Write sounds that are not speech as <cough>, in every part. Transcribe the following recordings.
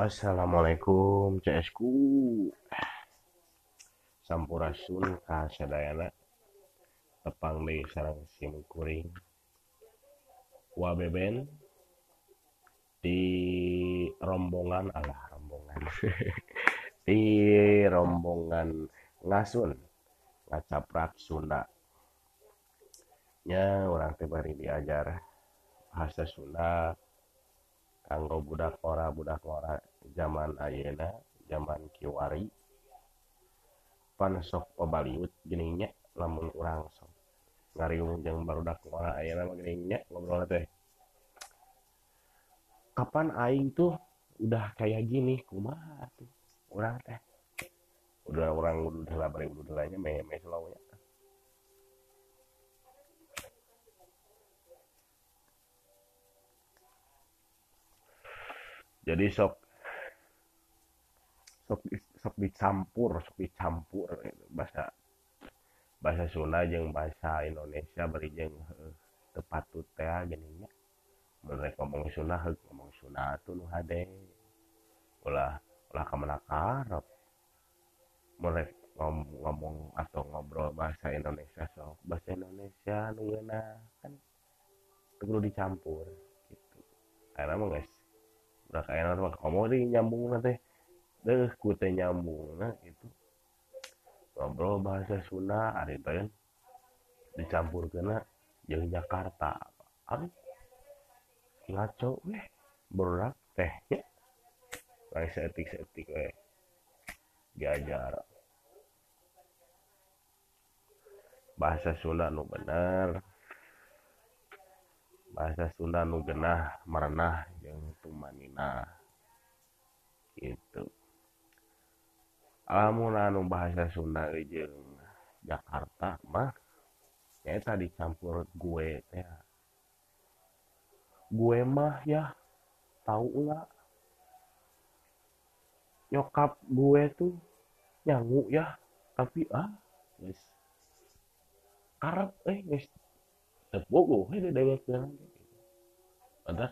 Assalamualaikum CS ku. Sampurasun kasadayana tepang di sarang simkuring. Wabeben di rombongan Allah rombongan. <laughs> Di rombongan ngasun. Ngacaprak Sunda. Nya orang teh bari diajar bahasa Sunda. Kanggo budak ora budak ora zaman ayeuna zaman kiwari. Pan sok pabaliut geuning nya lamun urang sok ngariung jeung barudak ora ayeuna mah geuning nya ngobrol teh. Kapan aing tuh udah kayak gini? Kumaha tuh? Urang teh. Udah orang udah lah bari udah nya me me slow nya. Jadi sok sok sok dicampur sok dicampur gitu. bahasa bahasa Sunda jeung bahasa Indonesia beri jeung uh, tepat teh geuning nya. Mereka ngomong Sunda ngomong Sunda tuh nu hade. Ulah ulah kamana karep mereka ngomong, ngomong atau ngobrol bahasa Indonesia sok. Bahasa Indonesia nu kan perlu dicampur gitu. Karena mah guys udah kayak nanti kamu di nyambung nanti deh kute nyambung nah itu ngobrol bahasa Sunda ada itu dicampur kena yang Jakarta. Ari ngaco weh berat teh ya. Kayak setik setik weh. Diajar bahasa Sunda nu bener. Bahasa Sunda nu genah merenah yang tumanina. Gitu alamun anu bahasa Sunda jeung Jakarta mah ya tadi campur gue teh. Gue mah ya tahu nggak nyokap gue tuh nyangu ya tapi ah guys karep eh guys tepuk gue deh dewek ada.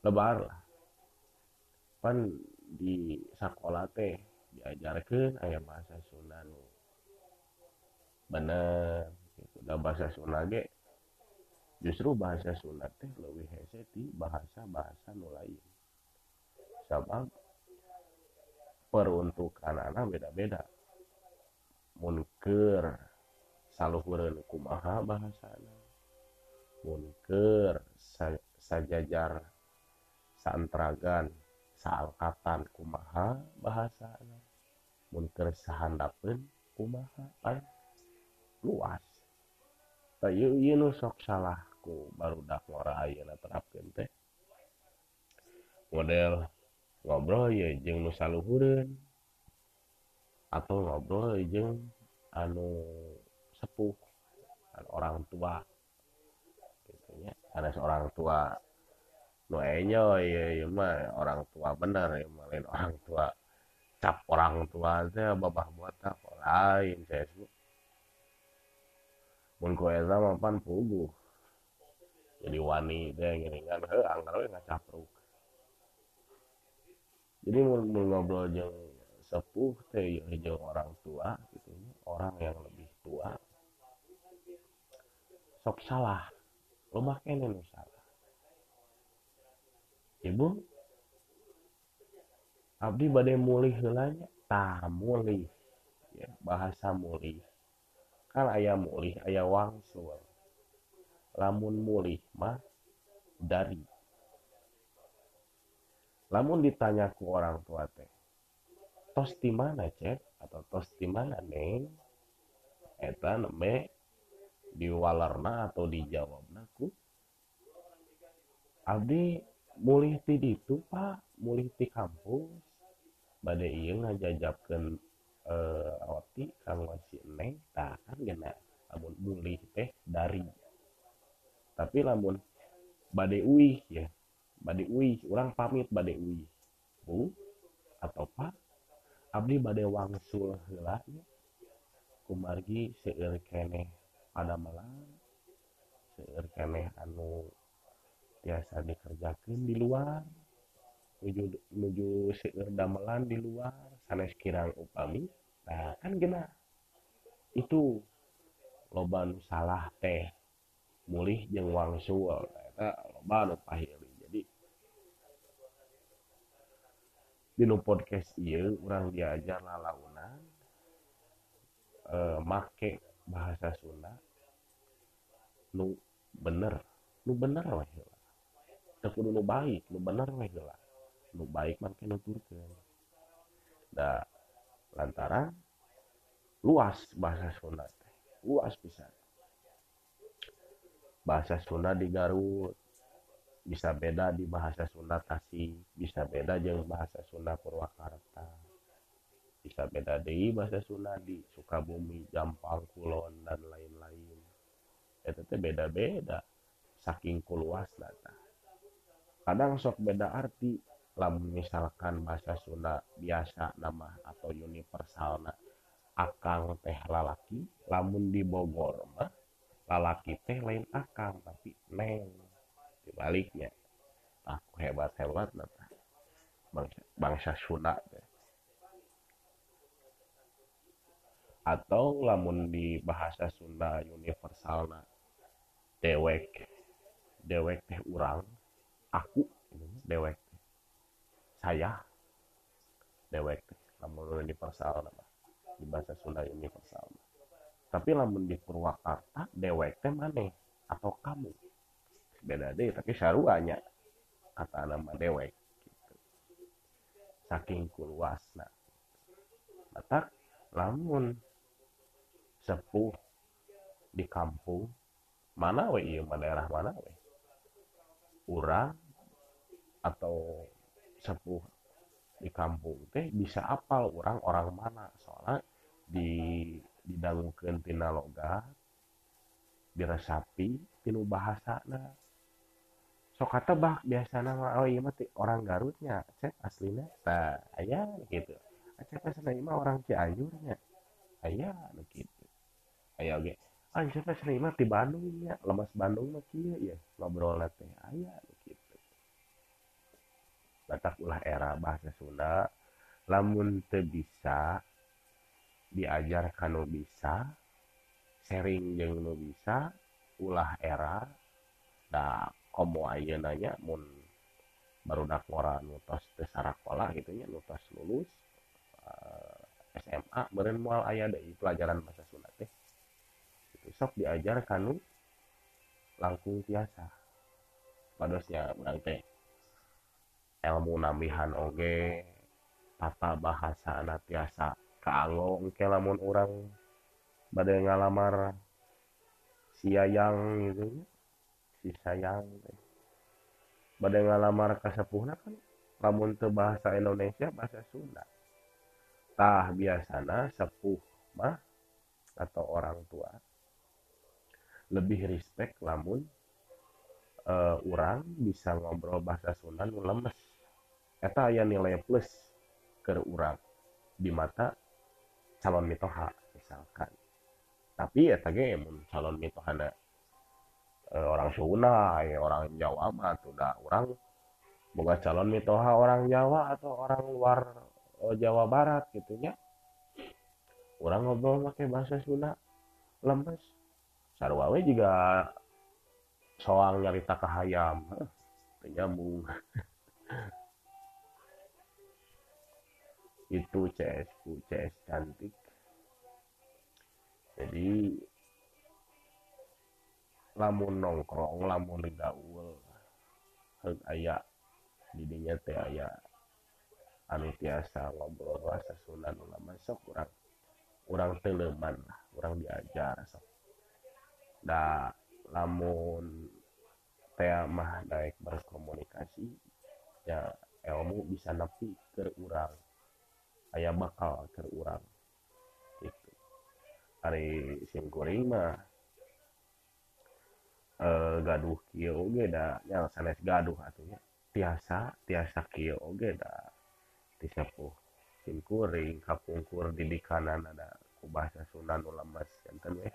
Lebar lah. Pan di sekolah teh diajarkan ayah bahasa Sunan bener gitu. dan bahasa Sunda ge justru bahasa Sunda teh lebih hese di bahasa bahasa nu lain. Sebab peruntukan anak beda-beda. Munker saluhureun kumaha bahasana? Munker sajajar santragan. saangkatan kumaha bahasa munker sahandapeun kumaha? Pan luas. Teu ieu nu sok salah ku barudak ngora ayeuna terapkeun teh. Model ngobrol ya jeung nu saluhureun atau ngobrol jeung anu sepuh anu orang tua. Gitu ya ada seorang tua nu enyo ya, ya mah orang tua bener ya lain orang tua. Cap orang tua teh babah buat apa lain saya sebut mun ku eta mah pan puguh. Jadi wani teh ngiringan heuh anggar we ngacapruk. Jadi mun ngobrol jeung sepuh teh ya jeung orang tua gitu. Orang yang lebih tua. Sok salah. Lo makin nu salah ibu? Abdi badai mulih heulanya tah mulih. Ya, bahasa mulih. Kan ayah mulih ayah wangsul. Lamun mulih mah dari. Lamun ditanya ke orang tua teh tos di mana cek? Atau tos di mana neng? Eta nembe diwalarna atau dijawabna ku abdi mulih ti ditu pak mulih ti kampus bade iya ngajajabkan eh, roti kang wasi neng tak kan gena. Lamun mulih teh dari. Tapi lamun bade uih ya bade uih orang pamit bade uih. Bu atau pak abdi bade wangsul heula ya. kumargi seueur keneh pada malam seueur keneh anu biasa dikerjakan di luar menuju menuju seueur damelan di luar sanes kirang upami nah kan gena. Itu loban salah teh mulih jeung wangsul eta loban pahili jadi di podcast ieu urang diajar lalaunan e, make bahasa Sunda nu bener nu bener weh kudu nu baik nu bener we heula nu baik make nuturkeun da lantaran luas bahasa Sunda teh. Luas pisan. Bahasa Sunda di Garut bisa beda di bahasa Sunda Tasik bisa beda jeung bahasa Sunda Purwakarta bisa beda di bahasa Sunda di Sukabumi Jampang Kulon dan lain-lain. Itu teh beda-beda saking kuluas nata kadang sok beda arti. Lamun misalkan bahasa Sunda biasa nama atau universal nah akang teh lalaki lamun di Bogor mah lalaki teh lain akang tapi neng. Dibaliknya aku hebat hebat nata bangsa, bangsa Sunda teh. Atau lamun di bahasa Sunda universal nah dewek dewek teh urang aku dewek. Saya dewek. Lamun universal di bahasa Sunda universal tapi lamun di Purwakarta dewek teh mana atau kamu? Beda deh tapi saruanya kata nama dewek gitu. saking kuluasna. Mata lamun sepuh di kampung mana we iya daerah mana we urang atau sepuh di kampung teh bisa apal orang orang mana. Soalnya di didanggukeun tina logat diresapi tinu bahasa nah sok kata bah biasa nama oh iya mati orang Garutnya cek aslinya nah ayah gitu. Cek aslinya orang Cianjurnya ayah gitu ayah oke ah siapa sering mah di Bandung ya. Lemas Bandung mah ya ngobrol teh. Ayah batak ulah era bahasa Sunda. Lamun te bisa diajar kanu bisa sharing jeung nu bisa ulah era. Da komo aja nanya mun baru dak ngora nutos teu sarakola gitu nya nutos lulus eh, SMA beren moal aya deui pelajaran bahasa Sunda teh sok diajar kanu langkung tiasa. Padosnya urang teh. Ilmu nambihan oge tata bahasa anak tiasa. Kaanggo engke lamun orang badai ngalamar si ayang gitu. Si sayang badai ngalamar kasepuhna kan lamun teu bahasa Indonesia bahasa Sunda. Tah biasana sepuh mah atau orang tua lebih respect lamun uh, orang bisa ngobrol bahasa Sunda nu lemes. Eta aya nilai plus ke urang di mata calon mitoha misalkan. Tapi ya tadi mun calon mitohana e, orang Sunda ya orang Jawa mah tuh dah orang boga calon mitoha orang Jawa atau orang luar e, Jawa Barat gitunya orang ngobrol pakai bahasa Sunda lemes sarwawe juga soal nyarita kahayam nyambung <laughs> itu CS ku CS cantik. Jadi lamun nongkrong lamun gaul heg aya didinya teh aya anu tiasa ngobrol bahasa Sunda nu lama sok kurang kurang teleman lah kurang diajar sok da lamun teh mah naik berkomunikasi ya ilmu bisa nepi ke urang. Aya bakal terurang itu hari simkuring mah e, gaduh kieu oge da. Yang sanes gaduh atunya tiasa tiasa kieu oge da. Disepuh simkuring kapungkur didikanan ada bahasa Sunan ulamas janten we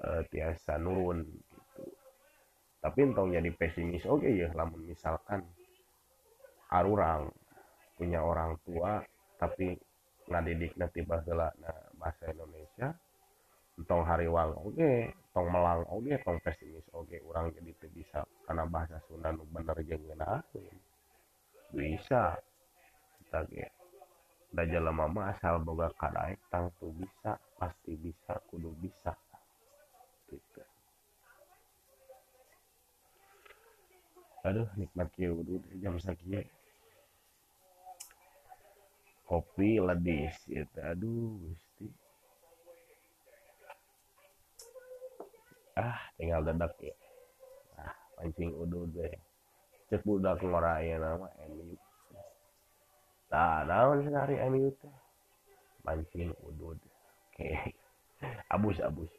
e, tiasa nurun gitu. Tapi entong jadi pesimis oke ya lamun misalkan arurang punya orang tua tapi ngadidik nanti bahasa bahasa Indonesia tong hariwang oke tong melang oke tong pesimis oke orang jadi itu bisa karena bahasa Sunda nu bener jeung bisa kita ge. Da jelema mah asal boga kadaek tang tuh bisa pasti bisa kudu bisa gitu aduh nikmat kieu jam sakieu kopi ledis gitu aduh gusti. Ah tinggal dedak ya. Ah pancing udud deh cek budak ngoraya nama MU nah naon sekali MU teh. Pancing udud oke. <laughs> Abus abus.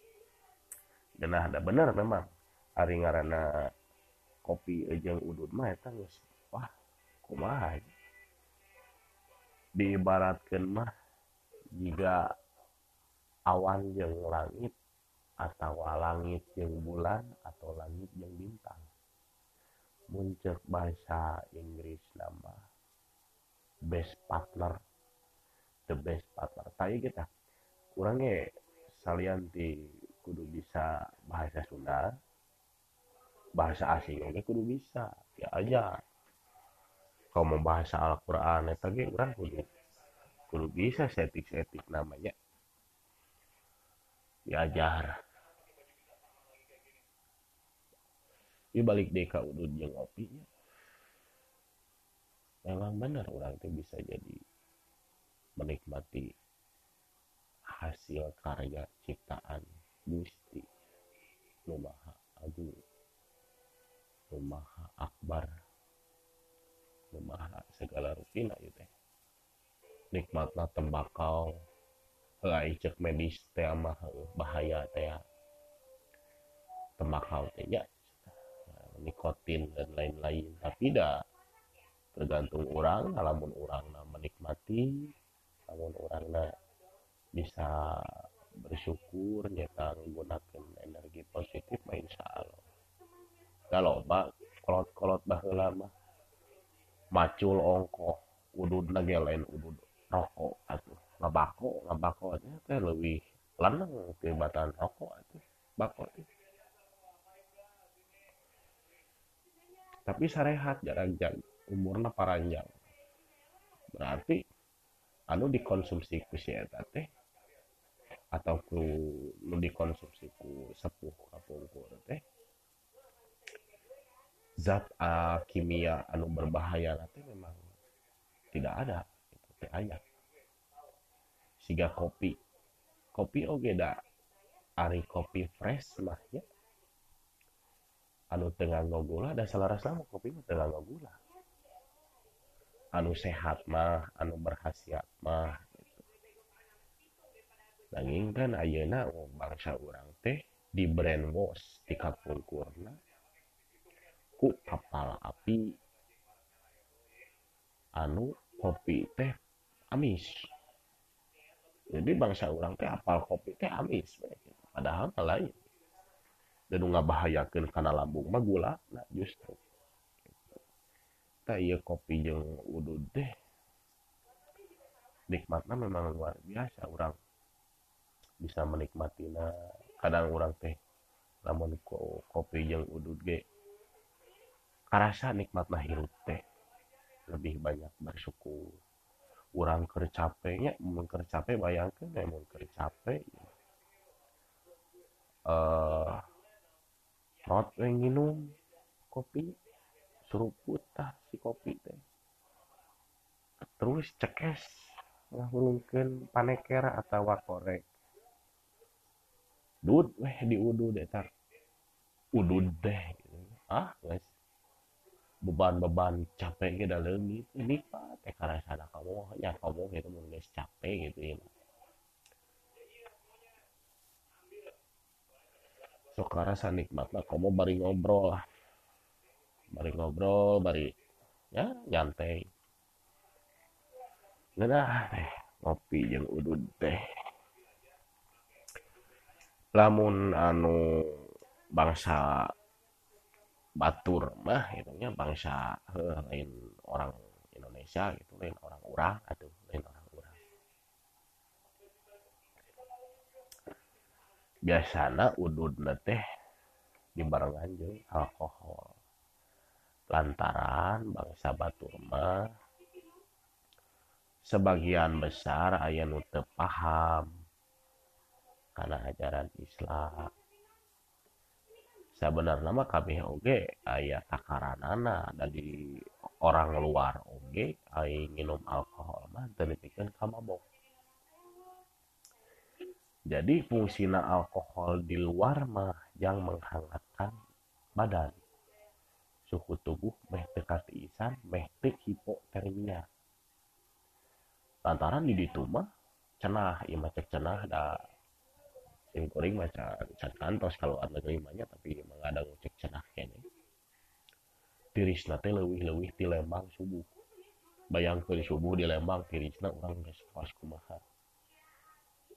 Genah ada bener memang. Hari ngarana kopi ejeng udut mah eta geus. Wah kumaha diibaratkeun mah jika awan jeung langit atau langit jeung bulan atau langit jeung bintang. Muncul bahasa Inggris nama best partner the best partner. Tapi kita kurangnya salianti kudu bisa bahasa Sunda? Bahasa asing oke kudu bisa. Ya aja. Kalau mau bahasa Al-Quran itu ge orang kudu kudu bisa setik-setik namanya. Diajar ini balik deka udud yang ngopinya memang benar orang itu bisa jadi menikmati hasil karya ciptaan Gusti Numaha Agung Numaha Akbar. Numaha segala rutina itu teh nikmatna tembakau. Lai cek medis teh bahaya teh tembakau teh ya. Nikotin dan lain-lain. Tapi dah tergantung orang. Namun orang menikmati namun orang bisa bersyukur nyata menggunakan energi positif main insya Allah kalau pak kolot-kolot bahula mah macul ongko udud lagi lain udud rokok atau ngabako aja teh lebih lanang tibatan rokok itu bako itu tapi sarehat jarang jang umurnya paranjang berarti anu dikonsumsi ku si teh atau ku nu dikonsumsi ku sepuh kapungkur teh zat uh, kimia anu berbahaya. Nanti memang tidak ada. Itu ayat siga kopi. Kopi oge da. Ari kopi fresh mah ya. Anu tengah gula ada selaras sama kopi tengah gula anu sehat mah anu berhasiat mah gitu. nanging kan ayeuna bangsa orang teh di brainwash di kapungkurna ku kepala api. Anu kopi teh amis. Jadi bangsa orang teh apal kopi teh amis padahal lain. Dan nggak bahayakan karena lambung mah gula nah justru. Tak iya kopi yang udud deh nikmatnya memang luar biasa orang bisa menikmatinya kadang orang teh lamun kopi yang udud ge. rasa nikmat mahirut teh lebih banyak bersyukur kurang kercapeknya mungkin capek bayangkan ya mungkin capek eh not minum kopi seruput tah si kopi teh terus cekes ngahulungkeun panekera atau korek dud weh diudu detar udud deh ah guys beban-beban capek gitu. Lebih ini pak karena sana kamu ya kamu gitu mungkin capek gitu ya so karena nikmat lah kamu bari ngobrol lah. Bari ngobrol bari ya nyantai. Nah teh ngopi yang udud teh. Lamun anu bangsa batur mah itunya bangsa lain orang Indonesia itu lain orang orang atau lain orang orang biasanya udud teh di barengan jeung alkohol. Lantaran bangsa Baturma sebagian besar ayah nu paham karena ajaran Islam sebenarnya mah kabeh oge aya takaranana dari orang luar oge aya minum alkohol mah teu dipikeun kamabok. Jadi fungsina alkohol di luar mah yang menghangatkan badan. Suhu tubuh meh dekat isan meh hipotermia. Lantaran di ditu mah cenah ima cek cenah da tim kuring baca cat kantos kalau ada gelimanya tapi emang ada cenah kene. Tirisna teh leuwih leuwih di lembang subuh. Bayangkeun subuh di lembang tirisna urang geus pas kumaha.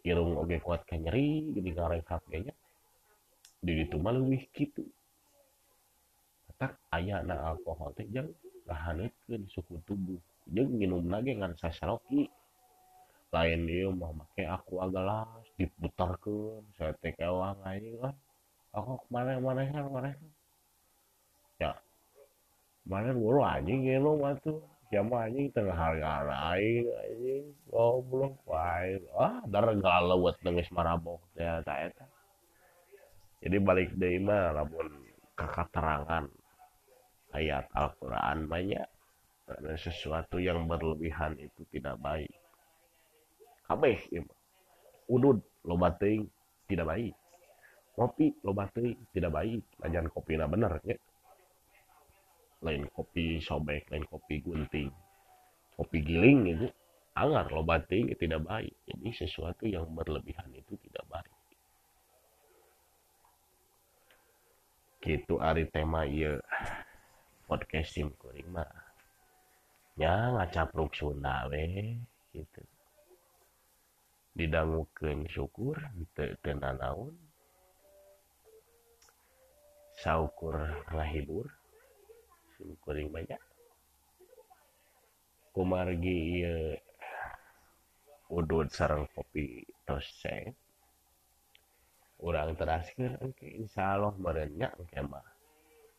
Irung oge kuat ka nyeri gini ngarekap ge nya di ditu mah leuwih kitu. Tak aya na alkohol teh jeung ngahaneutkeun suhu tubuh. Jeung minumna ge ngan sasaroki lain ieu mah make aku agak diputarkan saya teh kewang aja kan aku ke mana mana kan mana ya mana buru anjing gitu matu siapa anjing tengah harga lain anjing goblok wae ah dar buat nangis marabok ya tak eta jadi balik dari mah lamun keterangan ayat Al-Quran banyak karena sesuatu yang berlebihan itu tidak baik. Kabeh udud loba teuing tidak baik. Kopi loba teuing tidak baik. Lajan kopina bener ya. Lain kopi sobek lain kopi gunting. Kopi giling itu agar loba teuing tidak baik. Jadi sesuatu yang berlebihan itu tidak baik. Gitu ari tema iya podcast sim kuring mah. Ya ngacapruk Sunda we gitu didanguken syukur tena naun saukur ngahibur syukuring banyak kumargi udud sarang kopi tos ceng orang terakhir oke insya Allah merenya oke mah.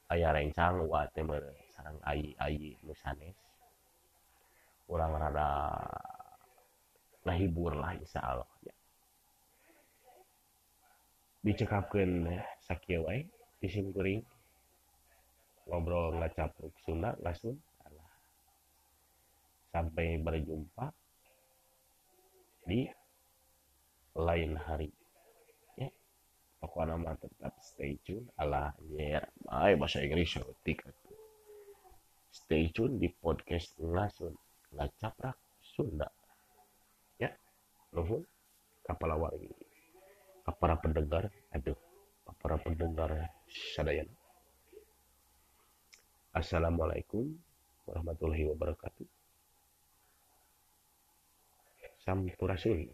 Ayah rencang wate mere sarang ayi ayi nusanes orang rada hibur lah Insya Allah. Ya. dicekapkan sakiwai disim kuring ngobrol nggak capruk Sunda langsung. Sampai berjumpa di lain hari. Ya. Pokoknya nama tetap stay tune. Allah ya. Yeah. bahasa Inggris tik stay tune di podcast langsung. Nggak caprak Sunda nuhun kapal wargi para pendengar aduh para pendengar sadayana Assalamualaikum warahmatullahi wabarakatuh. Sampurasun